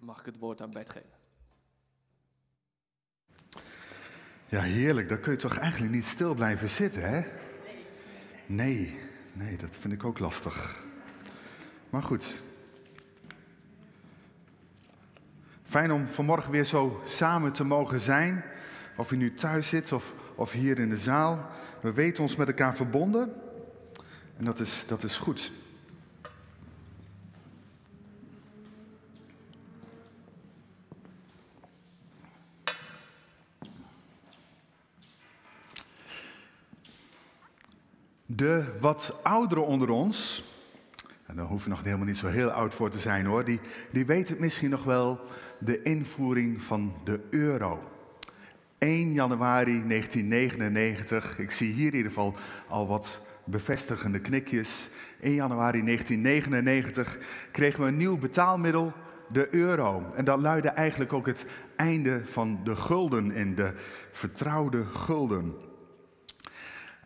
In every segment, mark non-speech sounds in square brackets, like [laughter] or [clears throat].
mag ik het woord aan Bert geven. Ja, heerlijk. Dan kun je toch eigenlijk niet stil blijven zitten, hè? Nee, nee, dat vind ik ook lastig. Maar goed. Fijn om vanmorgen weer zo samen te mogen zijn. Of je nu thuis zit of, of hier in de zaal. We weten ons met elkaar verbonden. En dat is, dat is goed. De wat ouderen onder ons, en daar hoef je nog helemaal niet zo heel oud voor te zijn hoor, die, die weten misschien nog wel de invoering van de euro. 1 januari 1999, ik zie hier in ieder geval al wat bevestigende knikjes. 1 januari 1999 kregen we een nieuw betaalmiddel, de euro. En dat luidde eigenlijk ook het einde van de gulden in, de vertrouwde gulden.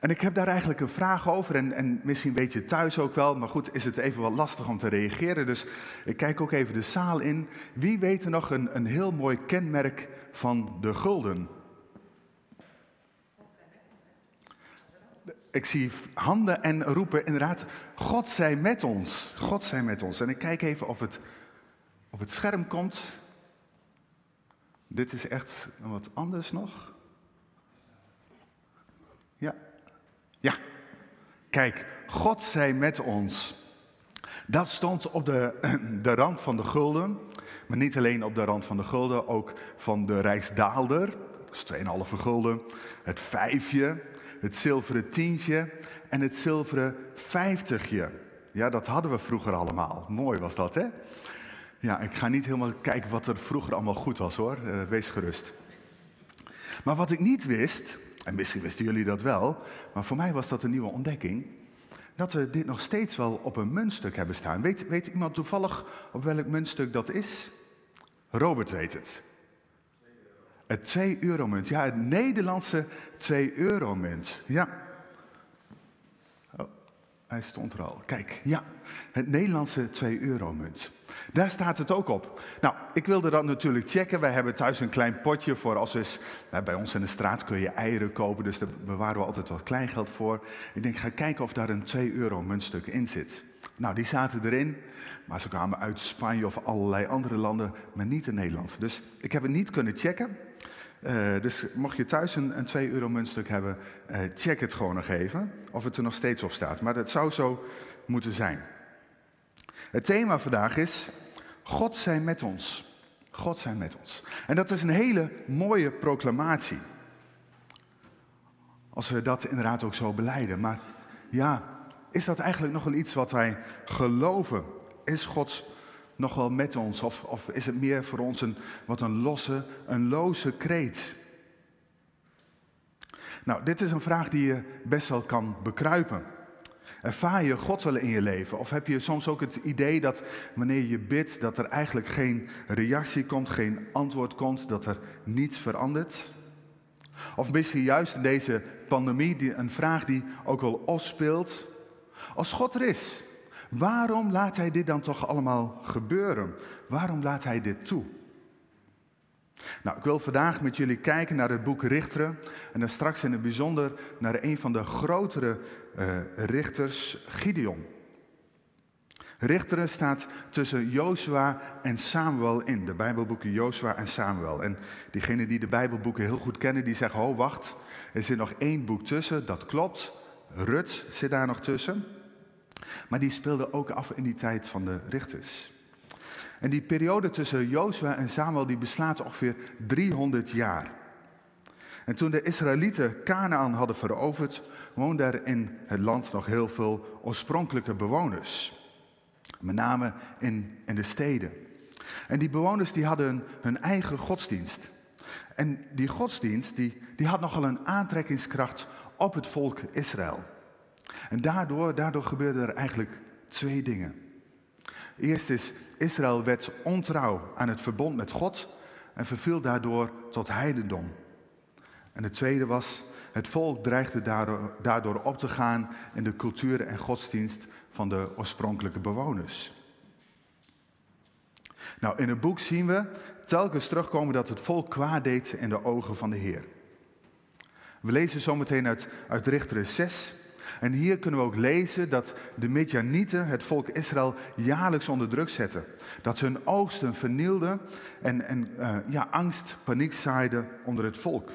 En ik heb daar eigenlijk een vraag over en, en, misschien weet je thuis ook wel, maar goed, is het even wat lastig om te reageren. Dus ik kijk ook even de zaal in. Wie weet er nog een, een heel mooi kenmerk van de gulden? Ik zie handen en roepen inderdaad, God zij met ons. God zij met ons. En ik kijk even of het op het scherm komt. Dit is echt wat anders nog. Ja, kijk, God zij met ons. Dat stond op de, [clears throat] de rand van de gulden. Maar niet alleen op de rand van de gulden, ook van de Rijksdaalder. Dat is 2,5 gulden. Het vijfje, het zilveren tientje en het zilveren vijftigje. Ja, dat hadden we vroeger allemaal. Mooi was dat, hè? Ja, ik ga niet helemaal kijken wat er vroeger allemaal goed was, hoor. Uh, wees gerust. Maar wat ik niet wist, en misschien wisten jullie dat wel, maar voor mij was dat een nieuwe ontdekking. Dat we dit nog steeds wel op een muntstuk hebben staan. Weet, weet iemand toevallig op welk muntstuk dat is? Robert weet het. Het 2 euro munt. Ja, het Nederlandse 2 euro munt. Ja. Hij stond er al. Kijk, ja. Het Nederlandse 2 euro munt. Daar staat het ook op. Nou, ik wilde dat natuurlijk checken. Wij hebben thuis een klein potje voor als is. Nou, bij ons in de straat kun je eieren kopen, dus daar bewaren we altijd wat kleingeld voor. Ik denk, ga kijken of daar een 2 euro muntstuk in zit. Nou, die zaten erin, maar ze kwamen uit Spanje of allerlei andere landen, maar niet in Nederland. Dus ik heb het niet kunnen checken. Uh, dus mocht je thuis een, een 2 euro muntstuk hebben, uh, check het gewoon nog even of het er nog steeds op staat. Maar dat zou zo moeten zijn. Het thema vandaag is God zijn met ons. God zijn met ons. En dat is een hele mooie proclamatie. Als we dat inderdaad ook zo beleiden. Maar ja, is dat eigenlijk nog wel iets wat wij geloven? Is God nog wel met ons? Of, of is het meer voor ons een, wat een losse, een loze kreet? Nou, dit is een vraag die je best wel kan bekruipen. Ervaar je God wel in je leven? Of heb je soms ook het idee dat wanneer je bidt, dat er eigenlijk geen reactie komt, geen antwoord komt, dat er niets verandert? Of misschien juist in deze pandemie een vraag die ook wel opspeelt. Als God er is, waarom laat Hij dit dan toch allemaal gebeuren? Waarom laat Hij dit toe? Nou, ik wil vandaag met jullie kijken naar het boek Richteren en dan straks in het bijzonder naar een van de grotere uh, richters, Gideon. Richteren staat tussen Jozua en Samuel in, de Bijbelboeken Jozua en Samuel. En diegenen die de Bijbelboeken heel goed kennen, die zeggen, oh wacht, er zit nog één boek tussen, dat klopt. Rut zit daar nog tussen. Maar die speelde ook af in die tijd van de richters. En die periode tussen Jozua en Samuel die beslaat ongeveer 300 jaar. En toen de Israëlieten Canaan hadden veroverd, woonden er in het land nog heel veel oorspronkelijke bewoners. Met name in, in de steden. En die bewoners die hadden hun eigen godsdienst. En die godsdienst die, die had nogal een aantrekkingskracht op het volk Israël. En daardoor, daardoor gebeurden er eigenlijk twee dingen. Eerst is, Israël werd ontrouw aan het verbond met God en verviel daardoor tot heidendom. En het tweede was, het volk dreigde daardoor op te gaan in de cultuur en godsdienst van de oorspronkelijke bewoners. Nou, in het boek zien we telkens terugkomen dat het volk kwaad deed in de ogen van de Heer. We lezen zometeen uit, uit Richteren 6. En hier kunnen we ook lezen dat de Midjanieten het volk Israël jaarlijks onder druk zetten. Dat ze hun oogsten vernielden en, en uh, ja, angst, paniek zaaiden onder het volk.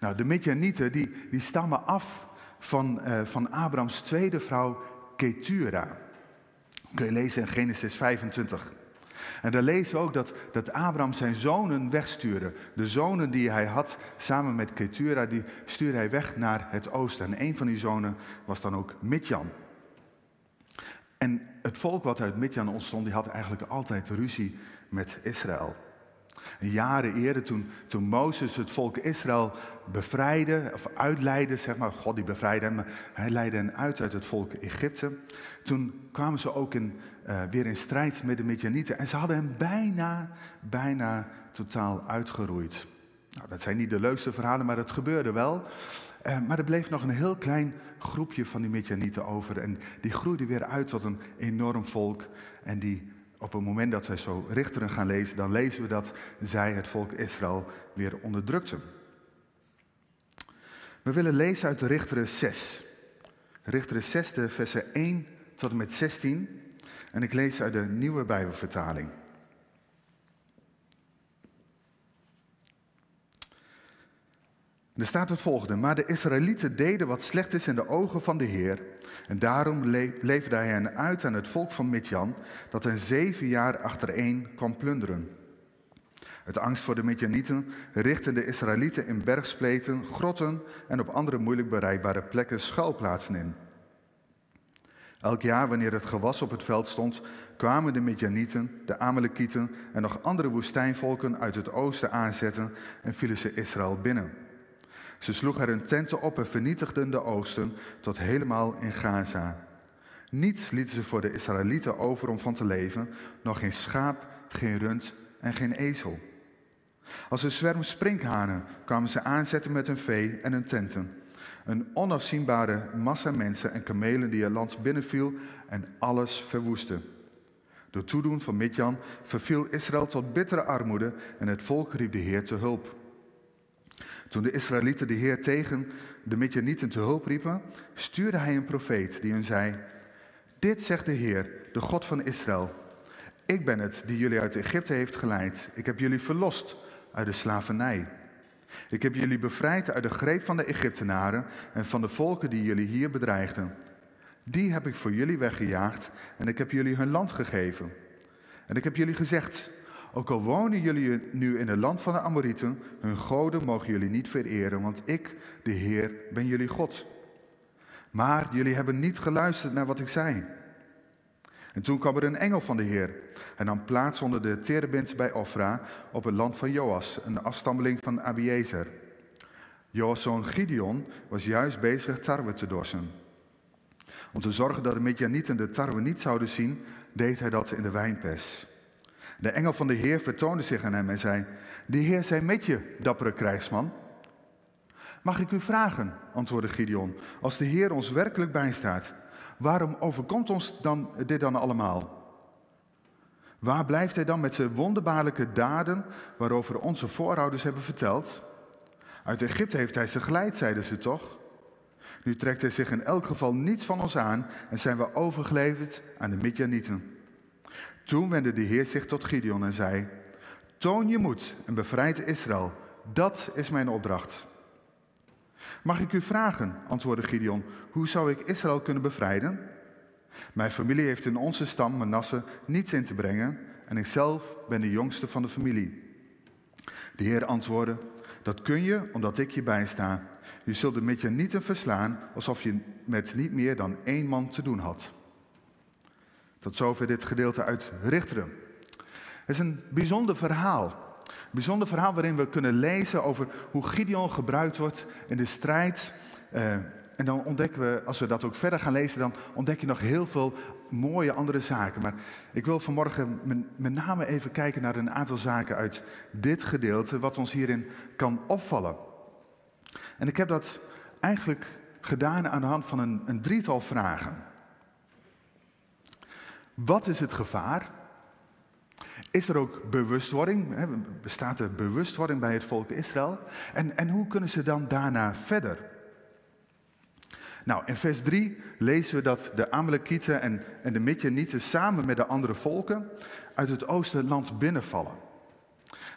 Nou, de Midjanieten die, die stammen af van, uh, van Abrahams tweede vrouw Ketura. Kun je lezen in Genesis 25. En daar lezen we ook dat, dat Abraham zijn zonen wegstuurde. De zonen die hij had samen met Ketura, die stuurde hij weg naar het oosten. En een van die zonen was dan ook Midjan. En het volk wat uit Midjan ontstond, die had eigenlijk altijd ruzie met Israël. Jaren eerder, toen, Mozes het volk Israël bevrijdde, of uitleidde, zeg maar, God die bevrijdde hem, hij leidde hen uit uit het volk Egypte. Toen kwamen ze ook in, uh, weer in strijd met de Midianieten en ze hadden hem bijna, bijna totaal uitgeroeid. Nou, dat zijn niet de leukste verhalen, maar het gebeurde wel. Uh, maar er bleef nog een heel klein groepje van die Midianieten over en die groeide weer uit tot een enorm volk en die op het moment dat wij zo richteren gaan lezen, dan lezen we dat zij het volk Israël weer onderdrukten. We willen lezen uit de Richteren 6. Richteren 6, de versen 1 tot en met 16. En ik lees uit de nieuwe Bijbelvertaling. Er staat het volgende. Maar de Israëlieten deden wat slecht is in de ogen van de Heer. En daarom leverde hij hen uit aan het volk van Midjan, dat hen zeven jaar achtereen kwam plunderen. Uit angst voor de Midjanieten richtten de Israëlieten in bergspleten, grotten en op andere moeilijk bereikbare plekken schuilplaatsen in. Elk jaar wanneer het gewas op het veld stond, kwamen de Midjanieten, de Amalekieten en nog andere woestijnvolken uit het oosten aanzetten en vielen ze Israël binnen. Ze sloegen hun tenten op en vernietigden de oosten tot helemaal in Gaza. Niets lieten ze voor de Israëlieten over om van te leven, nog geen schaap, geen rund en geen ezel. Als een zwerm sprinkhanen kwamen ze aanzetten met hun vee en hun tenten. Een onafzienbare massa mensen en kamelen die het land binnenviel en alles verwoestte. Door toedoen van Midjan verviel Israël tot bittere armoede en het volk riep de Heer te hulp. Toen de Israëlieten de Heer tegen de Midjanieten te hulp riepen, stuurde hij een profeet die hun zei: Dit zegt de Heer, de God van Israël. Ik ben het die jullie uit Egypte heeft geleid. Ik heb jullie verlost uit de slavernij. Ik heb jullie bevrijd uit de greep van de Egyptenaren en van de volken die jullie hier bedreigden. Die heb ik voor jullie weggejaagd en ik heb jullie hun land gegeven. En ik heb jullie gezegd: ook al wonen jullie nu in het land van de Amorieten, hun goden mogen jullie niet vereren, want ik, de Heer, ben jullie God. Maar jullie hebben niet geluisterd naar wat ik zei. En toen kwam er een engel van de Heer. Hij nam plaats onder de terebint bij Ofra op het land van Joas, een afstammeling van Abiezer. Joas' zoon Gideon was juist bezig tarwe te dorsen. Om te zorgen dat de Midjanieten de tarwe niet zouden zien, deed hij dat in de wijnpers. De engel van de Heer vertoonde zich aan hem en zei: De Heer zij met je, dappere krijgsman. Mag ik u vragen, antwoordde Gideon, als de Heer ons werkelijk bijstaat, waarom overkomt ons dan dit dan allemaal? Waar blijft hij dan met zijn wonderbaarlijke daden waarover onze voorouders hebben verteld? Uit Egypte heeft hij ze geleid, zeiden ze toch? Nu trekt hij zich in elk geval niets van ons aan en zijn we overgeleverd aan de Midjanieten. Toen wendde de Heer zich tot Gideon en zei: Toon je moed en bevrijd Israël. Dat is mijn opdracht. Mag ik u vragen, antwoordde Gideon, hoe zou ik Israël kunnen bevrijden? Mijn familie heeft in onze stam, Manasse, niets in te brengen en ik zelf ben de jongste van de familie. De Heer antwoordde, dat kun je omdat ik je bijsta. Je zult de Midjanieten verslaan alsof je met niet meer dan één man te doen had. Tot zover dit gedeelte uit Richteren. Het is een bijzonder verhaal. Een bijzonder verhaal waarin we kunnen lezen over hoe Gideon gebruikt wordt in de strijd. Uh, en dan ontdekken we, als we dat ook verder gaan lezen, dan ontdek je nog heel veel mooie andere zaken. Maar ik wil vanmorgen met name even kijken naar een aantal zaken uit dit gedeelte, wat ons hierin kan opvallen. En ik heb dat eigenlijk gedaan aan de hand van een, een drietal vragen. Wat is het gevaar? Is er ook bewustwording? Hè, bestaat er bewustwording bij het volk Israël? En, en hoe kunnen ze dan daarna verder? Nou, in vers 3 lezen we dat de Amalekieten en, en de Midjanieten samen met de andere volken uit het oostenland binnenvallen.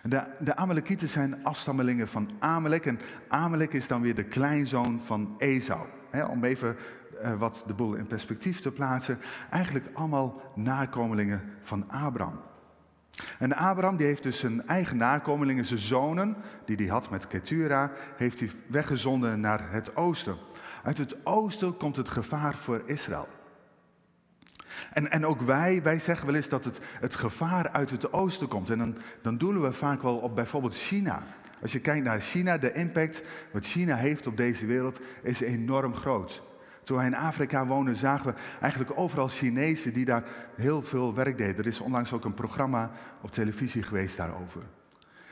De, de Amalekieten zijn afstammelingen van Amalek en Amalek is dan weer de kleinzoon van Esau. om even uh, wat de boel in perspectief te plaatsen, eigenlijk allemaal nakomelingen van Abraham. En Abraham die heeft dus zijn eigen nakomelingen, zijn zonen, die hij had met Ketura, heeft hij weggezonden naar het oosten. Uit het oosten komt het gevaar voor Israël. En, en ook wij, wij zeggen wel eens dat het, het gevaar uit het oosten komt. En dan, dan doelen we vaak wel op bijvoorbeeld China. Als je kijkt naar China, de impact wat China heeft op deze wereld is enorm groot. Toen wij in Afrika wonen, zagen we eigenlijk overal Chinezen die daar heel veel werk deden. Er is onlangs ook een programma op televisie geweest daarover.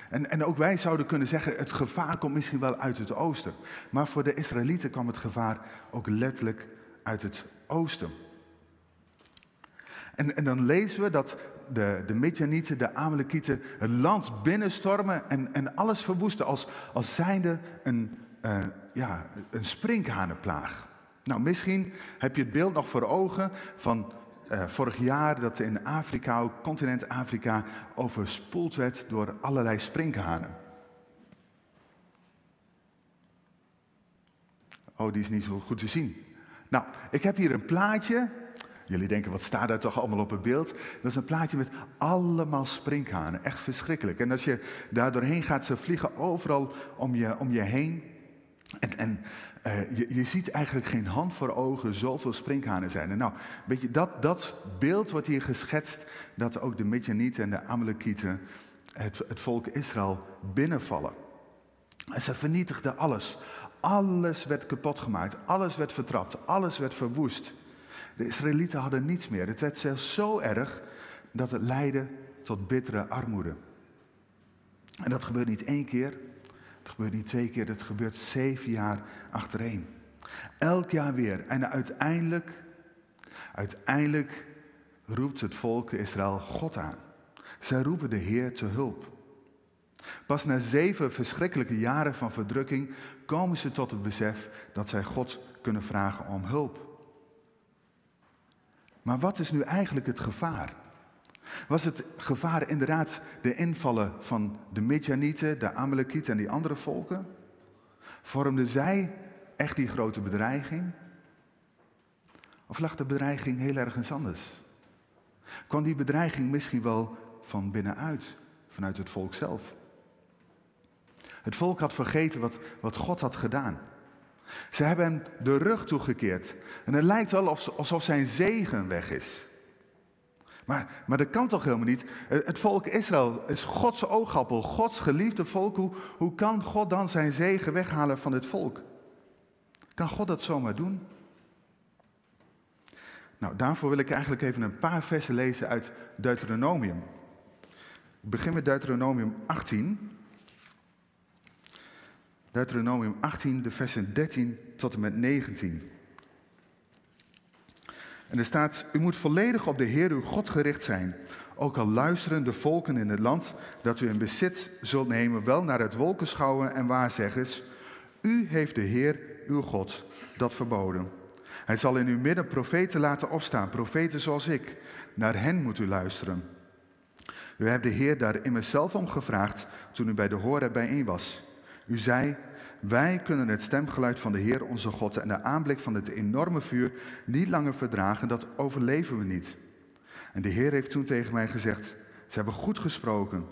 En, en ook wij zouden kunnen zeggen, het gevaar komt misschien wel uit het oosten. Maar voor de Israëlieten kwam het gevaar ook letterlijk uit het oosten. En, en dan lezen we dat de, de Midjanieten, de Amalekieten, het land binnenstormen en, en alles verwoesten als, als zijnde een, uh, ja, een sprinkhanenplaag. Nou, misschien heb je het beeld nog voor ogen van uh, vorig jaar dat in Afrika, continent Afrika, overspoeld werd door allerlei sprinkhanen. Oh, die is niet zo goed te zien. Nou, ik heb hier een plaatje. Jullie denken, wat staat daar toch allemaal op het beeld? Dat is een plaatje met allemaal sprinkhanen. Echt verschrikkelijk. En als je daar doorheen gaat, ze vliegen overal om je, om je heen. En, en uh, je, je, ziet eigenlijk geen hand voor ogen, zoveel sprinkhanen zijn er. Nou, weet je, dat, dat beeld wordt hier geschetst, dat ook de Midjanieten en de Amalekieten het, het volk Israël binnenvallen. En ze vernietigden alles. Alles werd kapot gemaakt, alles werd vertrapt, alles werd verwoest. De Israëlieten hadden niets meer. Het werd zelfs zo erg dat het leidde tot bittere armoede. En dat gebeurt niet één keer, het gebeurt niet twee keer, het gebeurt zeven jaar achtereen. Elk jaar weer. En uiteindelijk, uiteindelijk roept het volk Israël God aan. Zij roepen de Heer te hulp. Pas na zeven verschrikkelijke jaren van verdrukking komen ze tot het besef dat zij God kunnen vragen om hulp. Maar wat is nu eigenlijk het gevaar? Was het gevaar inderdaad de invallen van de Midjanieten, de Amalekieten en die andere volken? Vormden zij echt die grote bedreiging? Of lag de bedreiging heel ergens anders? Kwam die bedreiging misschien wel van binnenuit, vanuit het volk zelf? Het volk had vergeten wat, wat God had gedaan. Ze hebben hem de rug toegekeerd. En het lijkt wel alsof zijn zegen weg is. Maar, maar dat kan toch helemaal niet? Het volk Israël is Gods oogappel, Gods geliefde volk. Hoe, hoe kan God dan zijn zegen weghalen van het volk? Kan God dat zomaar doen? Nou, daarvoor wil ik eigenlijk even een paar versen lezen uit Deuteronomium. Ik begin met Deuteronomium 18. Deuteronomium 18, de versen 13 tot en met 19. En er staat, u moet volledig op de Heer uw God gericht zijn. Ook al luisteren de volken in het land dat u in bezit zult nemen, wel naar het wolkenschouwen en waarzeggers. U heeft de Heer uw God dat verboden. Hij zal in uw midden profeten laten opstaan, profeten zoals ik. Naar hen moet u luisteren. U hebt de Heer daar immers zelf om gevraagd toen u bij de horen bijeen was. U zei, wij kunnen het stemgeluid van de Heer onze God en de aanblik van het enorme vuur niet langer verdragen, dat overleven we niet. En de Heer heeft toen tegen mij gezegd, ze hebben goed gesproken.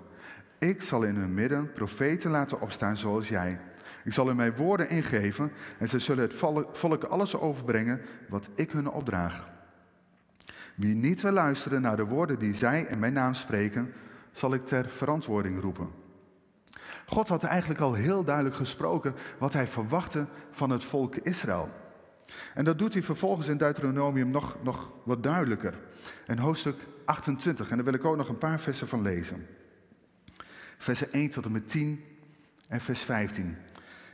Ik zal in hun midden profeten laten opstaan zoals jij. Ik zal hun mijn woorden ingeven en ze zullen het volk alles overbrengen wat ik hun opdraag. Wie niet wil luisteren naar de woorden die zij in mijn naam spreken, zal ik ter verantwoording roepen. God had eigenlijk al heel duidelijk gesproken wat hij verwachtte van het volk Israël. En dat doet hij vervolgens in Deuteronomium nog, nog wat duidelijker. In hoofdstuk 28, en daar wil ik ook nog een paar versen van lezen. Versen 1 tot en met 10 en vers 15.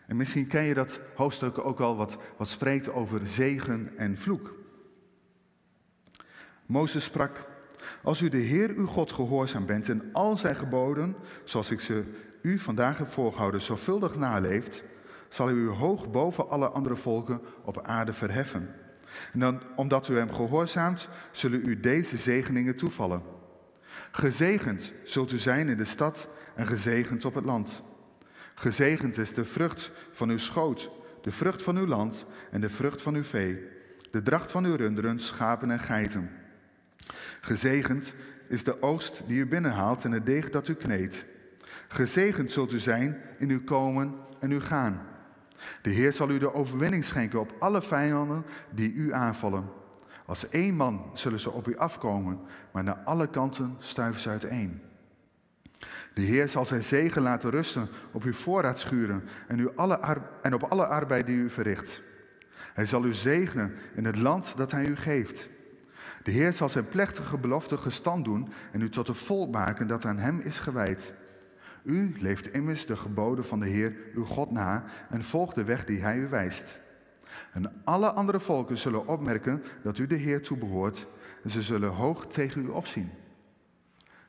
En misschien ken je dat hoofdstuk ook al wat, wat spreekt over zegen en vloek. Mozes sprak, Als u de Heer uw God gehoorzaam bent en al zijn geboden, zoals ik ze u vandaag heb voorgehouden, zorgvuldig naleeft, zal u hoog boven alle andere volken op aarde verheffen. En dan, omdat u hem gehoorzaamt, zullen u deze zegeningen toevallen. Gezegend zult u zijn in de stad en gezegend op het land. Gezegend is de vrucht van uw schoot, de vrucht van uw land en de vrucht van uw vee, de dracht van uw runderen, schapen en geiten. Gezegend is de oogst die u binnenhaalt en het deeg dat u kneedt. Gezegend zult u zijn in uw komen en uw gaan. De Heer zal u de overwinning schenken op alle vijanden die u aanvallen. Als één man zullen ze op u afkomen, maar naar alle kanten stuiven ze uiteen. De Heer zal zijn zegen laten rusten op uw voorraadschuren en, alle en op alle arbeid die u verricht. Hij zal u zegenen in het land dat hij u geeft. De Heer zal zijn plechtige belofte gestand doen en u tot een volk maken dat aan hem is gewijd. U leeft immers de geboden van de Heer uw God na en volgt de weg die hij u wijst. En alle andere volken zullen opmerken dat u de Heer toebehoort en ze zullen hoog tegen u opzien.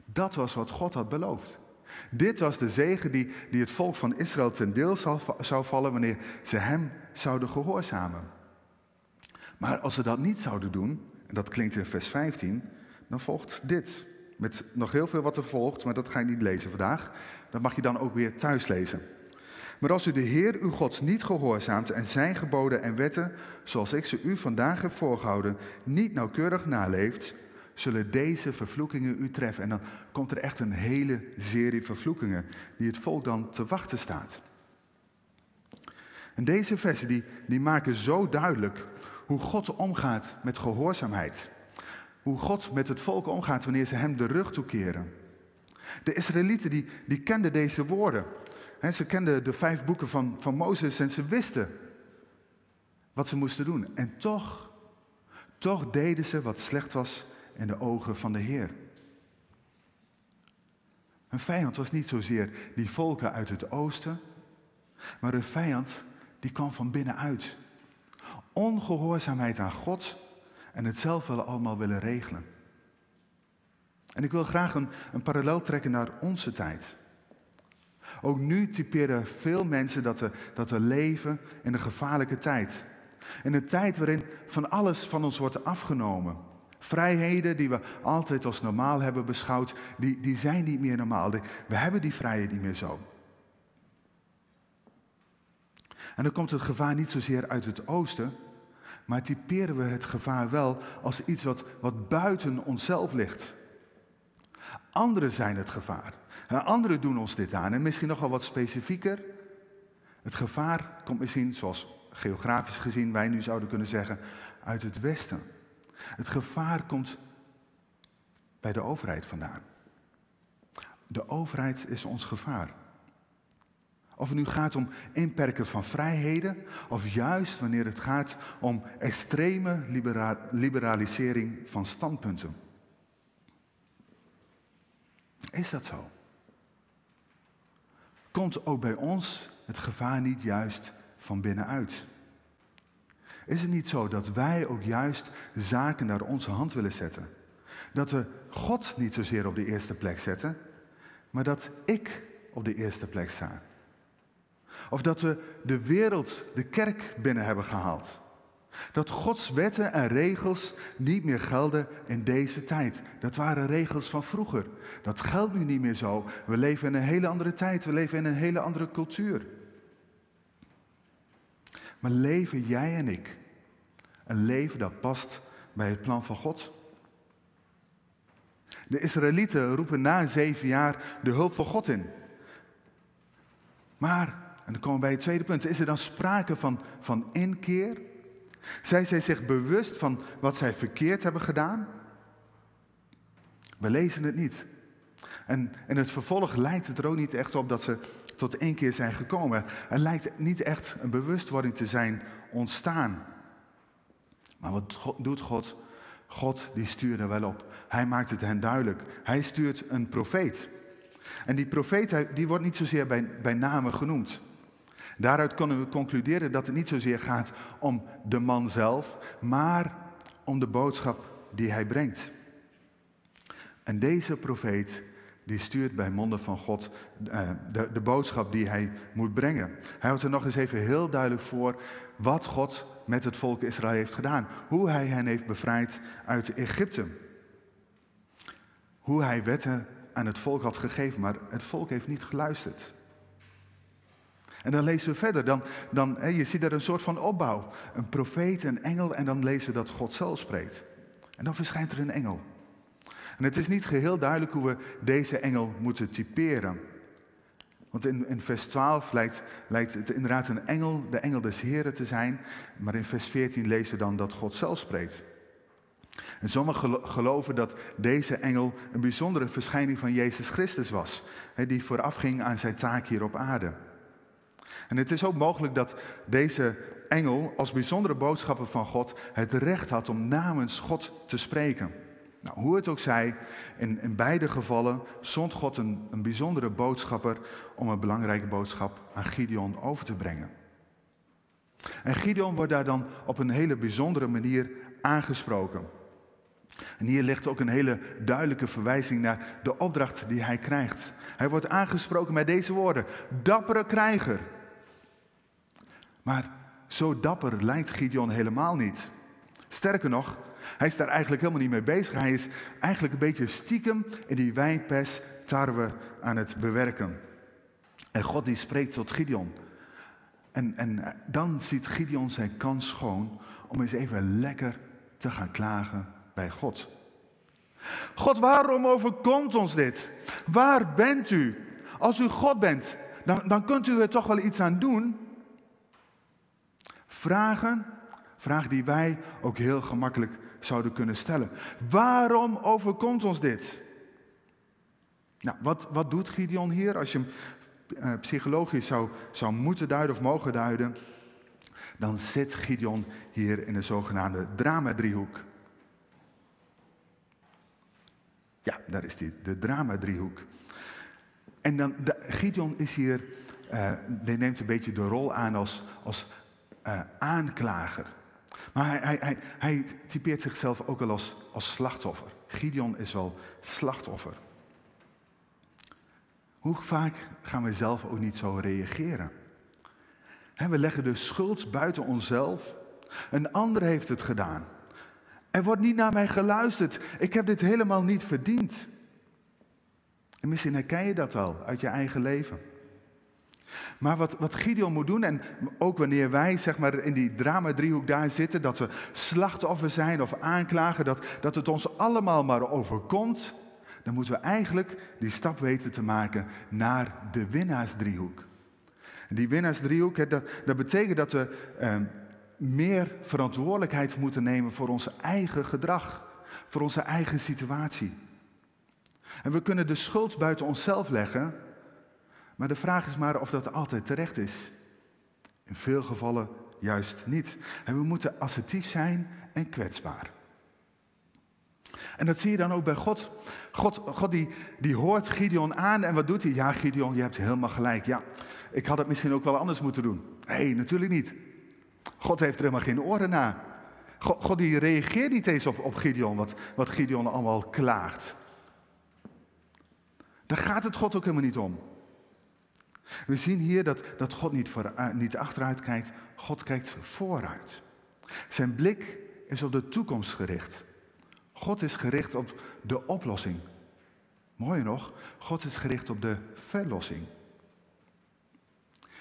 Dat was wat God had beloofd. Dit was de zegen die, die het volk van Israël ten deel zou, zou vallen wanneer ze hem zouden gehoorzamen. Maar als ze dat niet zouden doen, en dat klinkt in vers 15, dan volgt dit. Met nog heel veel wat er volgt, maar dat ga ik niet lezen vandaag. Dat mag je dan ook weer thuis lezen. Maar als u de Heer uw God niet gehoorzaamt en zijn geboden en wetten, zoals ik ze u vandaag heb voorgehouden, niet nauwkeurig naleeft, zullen deze vervloekingen u treffen. En dan komt er echt een hele serie vervloekingen die het volk dan te wachten staat. En deze versen die, die maken zo duidelijk hoe God omgaat met gehoorzaamheid. Hoe God met het volk omgaat wanneer ze hem de rug toekeren. De Israëlieten die, die kenden deze woorden. ze kenden de vijf boeken van, van Mozes en ze wisten wat ze moesten doen. En toch, toch deden ze wat slecht was in de ogen van de Heer. Een vijand was niet zozeer die volken uit het oosten, maar een vijand die kwam van binnenuit. Ongehoorzaamheid aan God en het zelf wel allemaal willen regelen. En ik wil graag een, een parallel trekken naar onze tijd. Ook nu typeren veel mensen dat we, dat we leven in een gevaarlijke tijd. In een tijd waarin van alles van ons wordt afgenomen. Vrijheden die we altijd als normaal hebben beschouwd, die, die zijn niet meer normaal. We hebben die vrijheid niet meer zo. En dan komt het gevaar niet zozeer uit het oosten, maar typeren we het gevaar wel als iets wat, wat buiten onszelf ligt. Anderen zijn het gevaar. Anderen doen ons dit aan. En misschien nog wel wat specifieker. Het gevaar komt misschien, zoals geografisch gezien wij nu zouden kunnen zeggen, uit het westen. Het gevaar komt bij de overheid vandaan. De overheid is ons gevaar. Of het nu gaat om inperken van vrijheden, of juist wanneer het gaat om extreme liberalisering van standpunten. Is dat zo? Komt ook bij ons het gevaar niet juist van binnenuit? Is het niet zo dat wij ook juist zaken naar onze hand willen zetten? Dat we God niet zozeer op de eerste plek zetten, maar dat ik op de eerste plek sta? Of dat we de wereld, de kerk binnen hebben gehaald? Dat Gods wetten en regels niet meer gelden in deze tijd. Dat waren regels van vroeger. Dat geldt nu niet meer zo. We leven in een hele andere tijd. We leven in een hele andere cultuur. Maar leven jij en ik een leven dat past bij het plan van God? De Israëlieten roepen na zeven jaar de hulp van God in. Maar, en dan komen we bij het tweede punt, is er dan sprake van, van inkeer? Zijn zij zich bewust van wat zij verkeerd hebben gedaan? We lezen het niet. En in het vervolg lijkt het er ook niet echt op dat ze tot één keer zijn gekomen. Er lijkt niet echt een bewustwording te zijn ontstaan. Maar wat doet God? God die stuurt er wel op. Hij maakt het hen duidelijk. Hij stuurt een profeet. En die profeet die wordt niet zozeer bij, bij name genoemd. Daaruit kunnen we concluderen dat het niet zozeer gaat om de man zelf, maar om de boodschap die hij brengt. En deze profeet, die stuurt bij monden van God uh, de, de boodschap die hij moet brengen. Hij houdt er nog eens even heel duidelijk voor wat God met het volk Israël heeft gedaan. Hoe hij hen heeft bevrijd uit Egypte. Hoe hij wetten aan het volk had gegeven, maar het volk heeft niet geluisterd. En dan lezen we verder, dan, dan, je ziet er een soort van opbouw. Een profeet, een engel en dan lezen we dat God zelf spreekt. En dan verschijnt er een engel. En het is niet geheel duidelijk hoe we deze engel moeten typeren. Want in, in vers 12 lijkt, lijkt het inderdaad een engel, de engel des Heren te zijn. Maar in vers 14 lezen we dan dat God zelf spreekt. En sommigen geloven dat deze engel een bijzondere verschijning van Jezus Christus was. Die voorafging aan zijn taak hier op aarde. En het is ook mogelijk dat deze engel als bijzondere boodschapper van God het recht had om namens God te spreken. Nou, hoe het ook zij, in, in beide gevallen zond God een, een bijzondere boodschapper om een belangrijke boodschap aan Gideon over te brengen. En Gideon wordt daar dan op een hele bijzondere manier aangesproken. En hier ligt ook een hele duidelijke verwijzing naar de opdracht die hij krijgt. Hij wordt aangesproken met deze woorden: dappere krijger. Maar zo dapper lijkt Gideon helemaal niet. Sterker nog, hij is daar eigenlijk helemaal niet mee bezig. Hij is eigenlijk een beetje stiekem in die wijnpers tarwe aan het bewerken. En God die spreekt tot Gideon. En, en dan ziet Gideon zijn kans schoon om eens even lekker te gaan klagen bij God. God, waarom overkomt ons dit? Waar bent u? Als u God bent, dan, dan kunt u er toch wel iets aan doen. Vragen, vragen die wij ook heel gemakkelijk zouden kunnen stellen. Waarom overkomt ons dit? Nou, wat, wat doet Gideon hier? Als je hem uh, psychologisch zou, zou moeten duiden of mogen duiden, dan zit Gideon hier in de zogenaamde drama-driehoek. Ja, daar is die, de drama-driehoek. En dan, de, Gideon is hier, die neemt een beetje de rol aan als, als uh, aanklager. Maar hij, hij, hij, hij, typeert zichzelf ook als, als slachtoffer. Gideon is wel slachtoffer. Hoe vaak gaan we zelf ook niet zo reageren? we leggen de schuld buiten onszelf. Een ander heeft het gedaan. Er wordt niet naar mij geluisterd. Ik heb dit helemaal niet verdiend. En misschien herken je dat wel uit je eigen leven. Maar wat, wat Gideon moet doen, en ook wanneer wij zeg maar, in die drama-driehoek daar zitten, dat we slachtoffer zijn of aanklagen, dat, dat het ons allemaal maar overkomt, dan moeten we eigenlijk die stap weten te maken naar de winnaarsdriehoek. Die winnaarsdriehoek, dat, betekent dat we eh, meer verantwoordelijkheid moeten nemen voor ons eigen gedrag, voor onze eigen situatie. En we kunnen de schuld buiten onszelf leggen, maar de vraag is maar of dat altijd terecht is. In veel gevallen juist niet. En we moeten assertief zijn en kwetsbaar. En dat zie je dan ook bij God. God, God die, die hoort Gideon aan en wat doet hij? Ja, Gideon, je hebt helemaal gelijk. Ja, ik had het misschien ook wel anders moeten doen. Nee, natuurlijk niet. God heeft er helemaal geen oren naar. God, die reageert niet eens op, op Gideon, wat, wat Gideon allemaal klaagt. Daar gaat het God ook helemaal niet om. We zien hier dat, dat God niet, voor, uh, niet achteruit kijkt, God kijkt vooruit. Zijn blik is op de toekomst gericht. God is gericht op de oplossing. Mooi nog, God is gericht op de verlossing.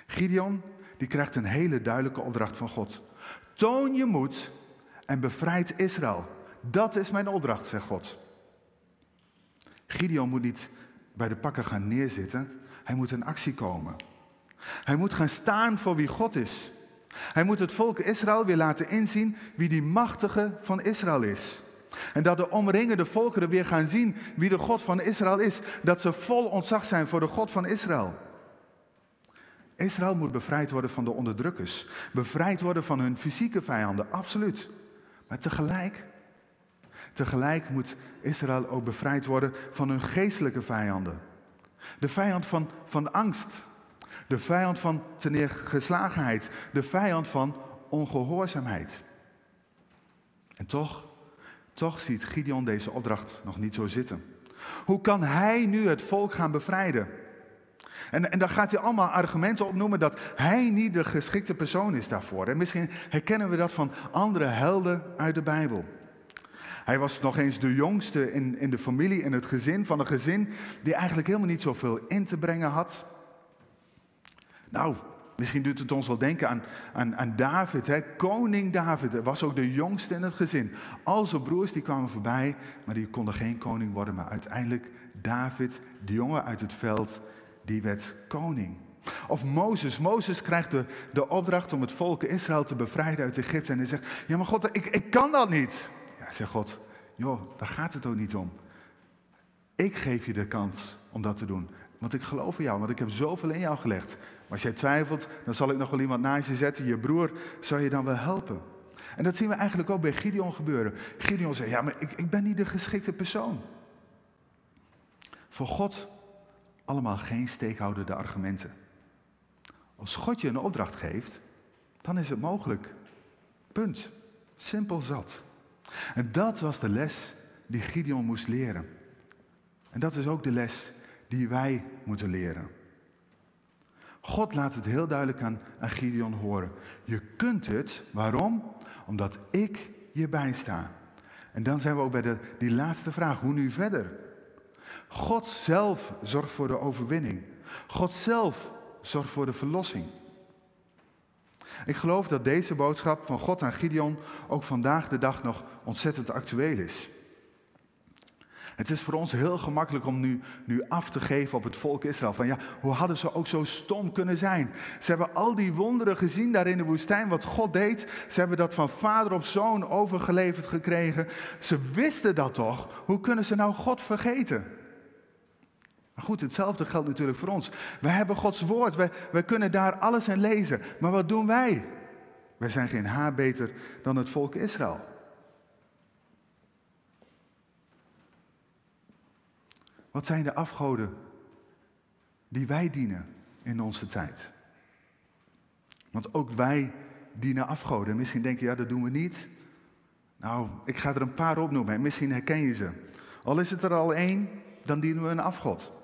Gideon, die krijgt een hele duidelijke opdracht van God. Toon je moed en bevrijd Israël. Dat is mijn opdracht, zegt God. Gideon moet niet bij de pakken gaan neerzitten. Hij moet in actie komen. Hij moet gaan staan voor wie God is. Hij moet het volk Israël weer laten inzien wie die machtige van Israël is. En dat de omringende volkeren weer gaan zien wie de God van Israël is. Dat ze vol ontzag zijn voor de God van Israël. Israël moet bevrijd worden van de onderdrukkers. Bevrijd worden van hun fysieke vijanden, absoluut. Maar tegelijk, tegelijk moet Israël ook bevrijd worden van hun geestelijke vijanden. De vijand van, van angst. De vijand van teneergeslagenheid. De vijand van ongehoorzaamheid. En toch, toch ziet Gideon deze opdracht nog niet zo zitten. Hoe kan hij nu het volk gaan bevrijden? En, en dan gaat hij allemaal argumenten opnoemen dat hij niet de geschikte persoon is daarvoor. En misschien herkennen we dat van andere helden uit de Bijbel. Hij was nog eens de jongste in, in de familie, in het gezin, van een gezin die eigenlijk helemaal niet zoveel in te brengen had. Nou, misschien doet het ons wel denken aan, aan, David, hè? koning David. Hij was ook de jongste in het gezin. Al zijn broers die kwamen voorbij, maar die konden geen koning worden. Maar uiteindelijk David, de jongen uit het veld, die werd koning. Of Mozes. Mozes krijgt de, de opdracht om het volk Israël te bevrijden uit Egypte. En hij zegt, ja maar God, ik, ik kan dat niet. Ja, zegt God, joh, daar gaat het ook niet om. Ik geef je de kans om dat te doen. Want ik geloof in jou, want ik heb zoveel in jou gelegd. Maar als jij twijfelt, dan zal ik nog wel iemand naast je zetten. Je broer zal je dan wel helpen. En dat zien we eigenlijk ook bij Gideon gebeuren. Gideon zegt, ja, maar ik, ik ben niet de geschikte persoon. Voor God allemaal geen steekhoudende argumenten. Als God je een opdracht geeft, dan is het mogelijk. Punt. Simpel zat. En dat was de les die Gideon moest leren. En dat is ook de les die wij moeten leren. God laat het heel duidelijk aan, Gideon horen. Je kunt het, waarom? Omdat ik je bijsta. En dan zijn we ook bij de, die laatste vraag, hoe nu verder? God zelf zorgt voor de overwinning. God zelf zorgt voor de verlossing. Ik geloof dat deze boodschap van God aan Gideon ook vandaag de dag nog ontzettend actueel is. Het is voor ons heel gemakkelijk om nu, nu af te geven op het volk Israël. Van ja, hoe hadden ze ook zo stom kunnen zijn? Ze hebben al die wonderen gezien daar in de woestijn, wat God deed. Ze hebben dat van vader op zoon overgeleverd gekregen. Ze wisten dat toch? Hoe kunnen ze nou God vergeten? Maar goed, hetzelfde geldt natuurlijk voor ons. We hebben Gods woord, we, kunnen daar alles in lezen. Maar wat doen wij? Wij zijn geen haar beter dan het volk Israël. Wat zijn de afgoden die wij dienen in onze tijd? Want ook wij dienen afgoden. Misschien denk je, ja, dat doen we niet. Nou, ik ga er een paar opnoemen en misschien herken je ze. Al is het er al één, dan dienen we een afgod.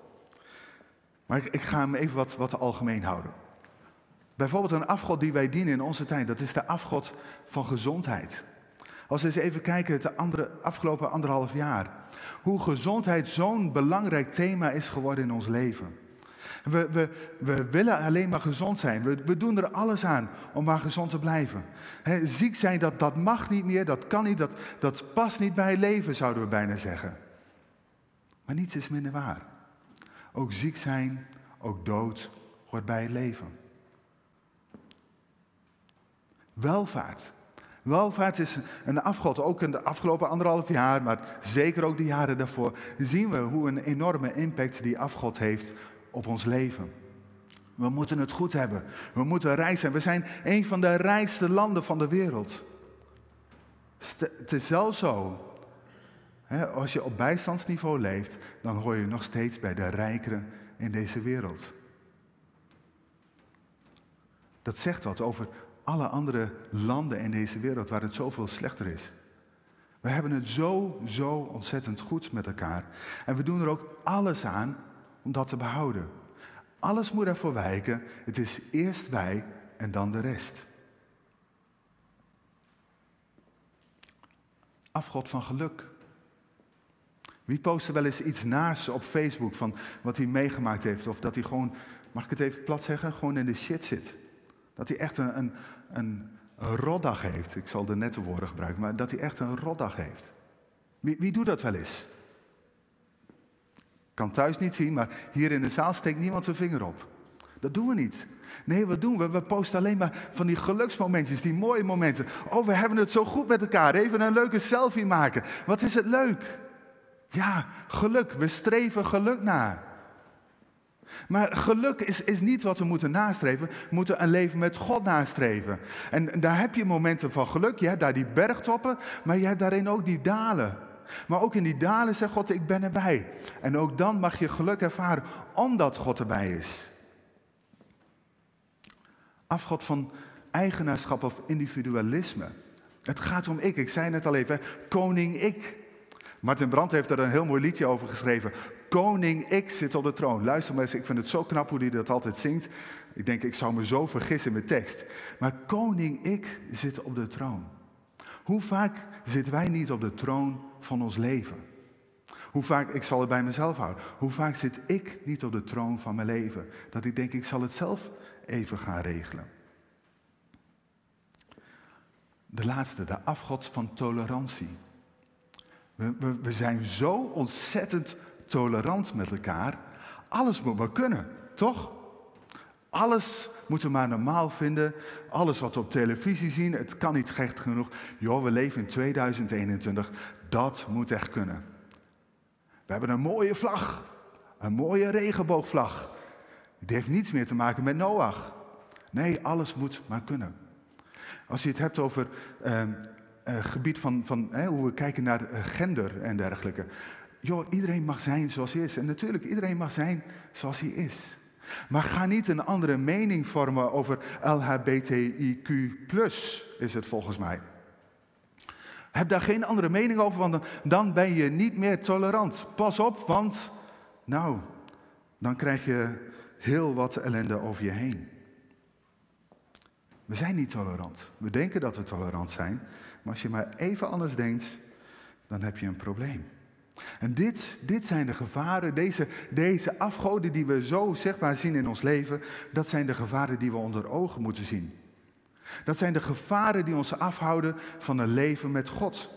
Maar ik, ga hem even wat, wat algemeen houden. Bijvoorbeeld een afgod die wij dienen in onze tijd, dat is de afgod van gezondheid. Als we eens even kijken het andere, afgelopen anderhalf jaar. Hoe gezondheid zo'n belangrijk thema is geworden in ons leven. We, we, we willen alleen maar gezond zijn. We, we, doen er alles aan om maar gezond te blijven. ziek zijn, dat, dat mag niet meer, dat kan niet, dat, dat past niet bij leven, zouden we bijna zeggen. Maar niets is minder waar. Ook ziek zijn, ook dood hoort bij het leven. Welvaart. Welvaart is een afgod. Ook in de afgelopen anderhalf jaar, maar zeker ook de jaren daarvoor, zien we hoe een enorme impact die afgod heeft op ons leven. We moeten het goed hebben. We moeten rijk zijn. We zijn een van de rijkste landen van de wereld. Het is zelfs zo als je op bijstandsniveau leeft, dan hoor je nog steeds bij de rijkeren in deze wereld. Dat zegt wat over alle andere landen in deze wereld waar het zoveel slechter is. We hebben het zo, zo ontzettend goed met elkaar. En we doen er ook alles aan om dat te behouden. Alles moet ervoor wijken. Het is eerst wij en dan de rest. Afgod van geluk. Wie post wel eens iets naast op Facebook van wat hij meegemaakt heeft? Of dat hij gewoon, mag ik het even plat zeggen, gewoon in de shit zit. Dat hij echt een, een, een, rotdag heeft. Ik zal de nette woorden gebruiken, maar dat hij echt een rotdag heeft. Wie, wie doet dat wel eens? Kan thuis niet zien, maar hier in de zaal steekt niemand zijn vinger op. Dat doen we niet. Nee, wat doen we? We posten alleen maar van die geluksmomentjes, die mooie momenten. Oh, we hebben het zo goed met elkaar. Even een leuke selfie maken. Wat is het leuk? Ja, geluk. We streven geluk na. Maar geluk is, is niet wat we moeten nastreven. We moeten een leven met God nastreven. En daar heb je momenten van geluk. Je hebt daar die bergtoppen, maar je hebt daarin ook die dalen. Maar ook in die dalen zegt God, ik ben erbij. En ook dan mag je geluk ervaren, omdat God erbij is. Afgod van eigenaarschap of individualisme. Het gaat om ik. Ik zei net al even, koning ik. Martin Brandt heeft er een heel mooi liedje over geschreven. Koning X zit op de troon. Luister eens, ik vind het zo knap hoe hij dat altijd zingt. Ik denk, ik zou me zo vergissen met tekst. Maar Koning X zit op de troon. Hoe vaak zitten wij niet op de troon van ons leven? Hoe vaak, ik zal het bij mezelf houden, hoe vaak zit ik niet op de troon van mijn leven? Dat ik denk, ik zal het zelf even gaan regelen. De laatste, de afgod van tolerantie. We, we, zijn zo ontzettend tolerant met elkaar. Alles moet maar kunnen, toch? Alles moeten we maar normaal vinden. Alles wat we op televisie zien, het kan niet gek genoeg. Joh, we leven in 2021. Dat moet echt kunnen. We hebben een mooie vlag. Een mooie regenboogvlag. Die heeft niets meer te maken met Noach. Nee, alles moet maar kunnen. Als je het hebt over uh, gebied van, van hoe we kijken naar eh, gender en dergelijke. Joh, iedereen mag zijn zoals hij is. En natuurlijk, iedereen mag zijn zoals hij is. Maar ga niet een andere mening vormen over LHBTIQ, is het volgens mij. Heb daar geen andere mening over, want dan ben je niet meer tolerant. Pas op, want nou, dan krijg je heel wat ellende over je heen. We zijn niet tolerant. We denken dat we tolerant zijn, maar als je maar even anders denkt, dan heb je een probleem. En dit, dit zijn de gevaren, deze, deze afgoden die we zo zichtbaar zien in ons leven, dat zijn de gevaren die we onder ogen moeten zien. Dat zijn de gevaren die ons afhouden van een leven met God.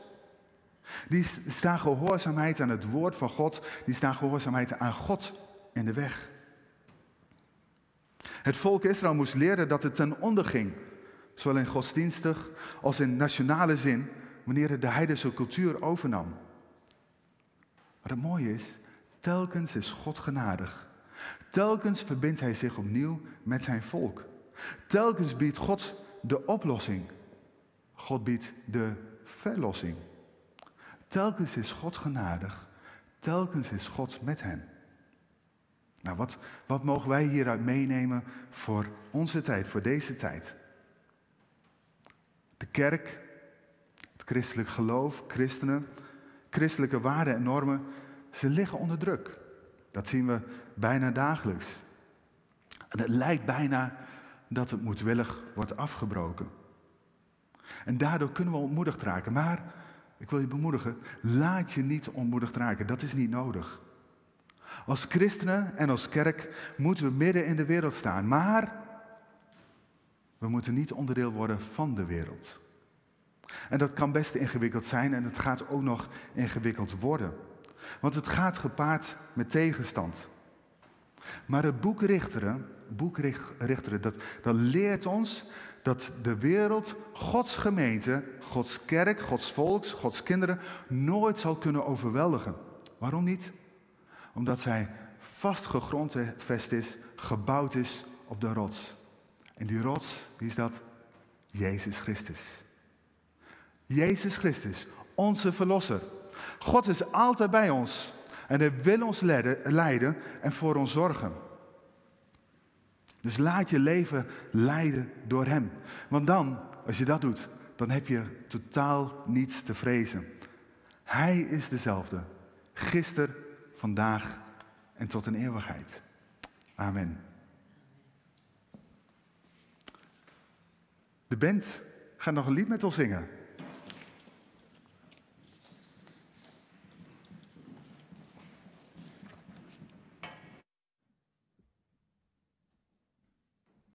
Die staan gehoorzaamheid aan het woord van God, die staan gehoorzaamheid aan God in de weg. Het volk Israël moest leren dat het ten onder ging, zowel in godsdienstig als in nationale zin, wanneer het de heidense cultuur overnam. Maar het mooie is, telkens is God genadig. Telkens verbindt hij zich opnieuw met zijn volk. Telkens biedt God de oplossing. God biedt de verlossing. Telkens is God genadig. Telkens is God met hen. Nou, wat, wat mogen wij hieruit meenemen voor onze tijd, voor deze tijd? De kerk, het christelijk geloof, christenen, christelijke waarden en normen, ze liggen onder druk. Dat zien we bijna dagelijks. En het lijkt bijna dat het moedwillig wordt afgebroken. En daardoor kunnen we ontmoedigd raken. Maar, ik wil je bemoedigen, laat je niet ontmoedigd raken. Dat is niet nodig. Als christenen en als kerk moeten we midden in de wereld staan. Maar we moeten niet onderdeel worden van de wereld. En dat kan best ingewikkeld zijn en het gaat ook nog ingewikkeld worden. Want het gaat gepaard met tegenstand. Maar het boek Richteren, boek Richteren dat, dat leert ons dat de wereld, Gods gemeente, Gods kerk, Gods volk, Gods kinderen nooit zal kunnen overweldigen. Waarom niet? Omdat zij vast is, gebouwd is op de rots. En die rots, wie is dat? Jezus Christus. Jezus Christus, onze Verlosser. God is altijd bij ons en hij wil ons leiden en voor ons zorgen. Dus laat je leven leiden door Hem. Want dan, als je dat doet, dan heb je totaal niets te vrezen. Hij is dezelfde. Gisteren, vandaag en tot een eeuwigheid. Amen. De band gaat nog een lied met ons zingen.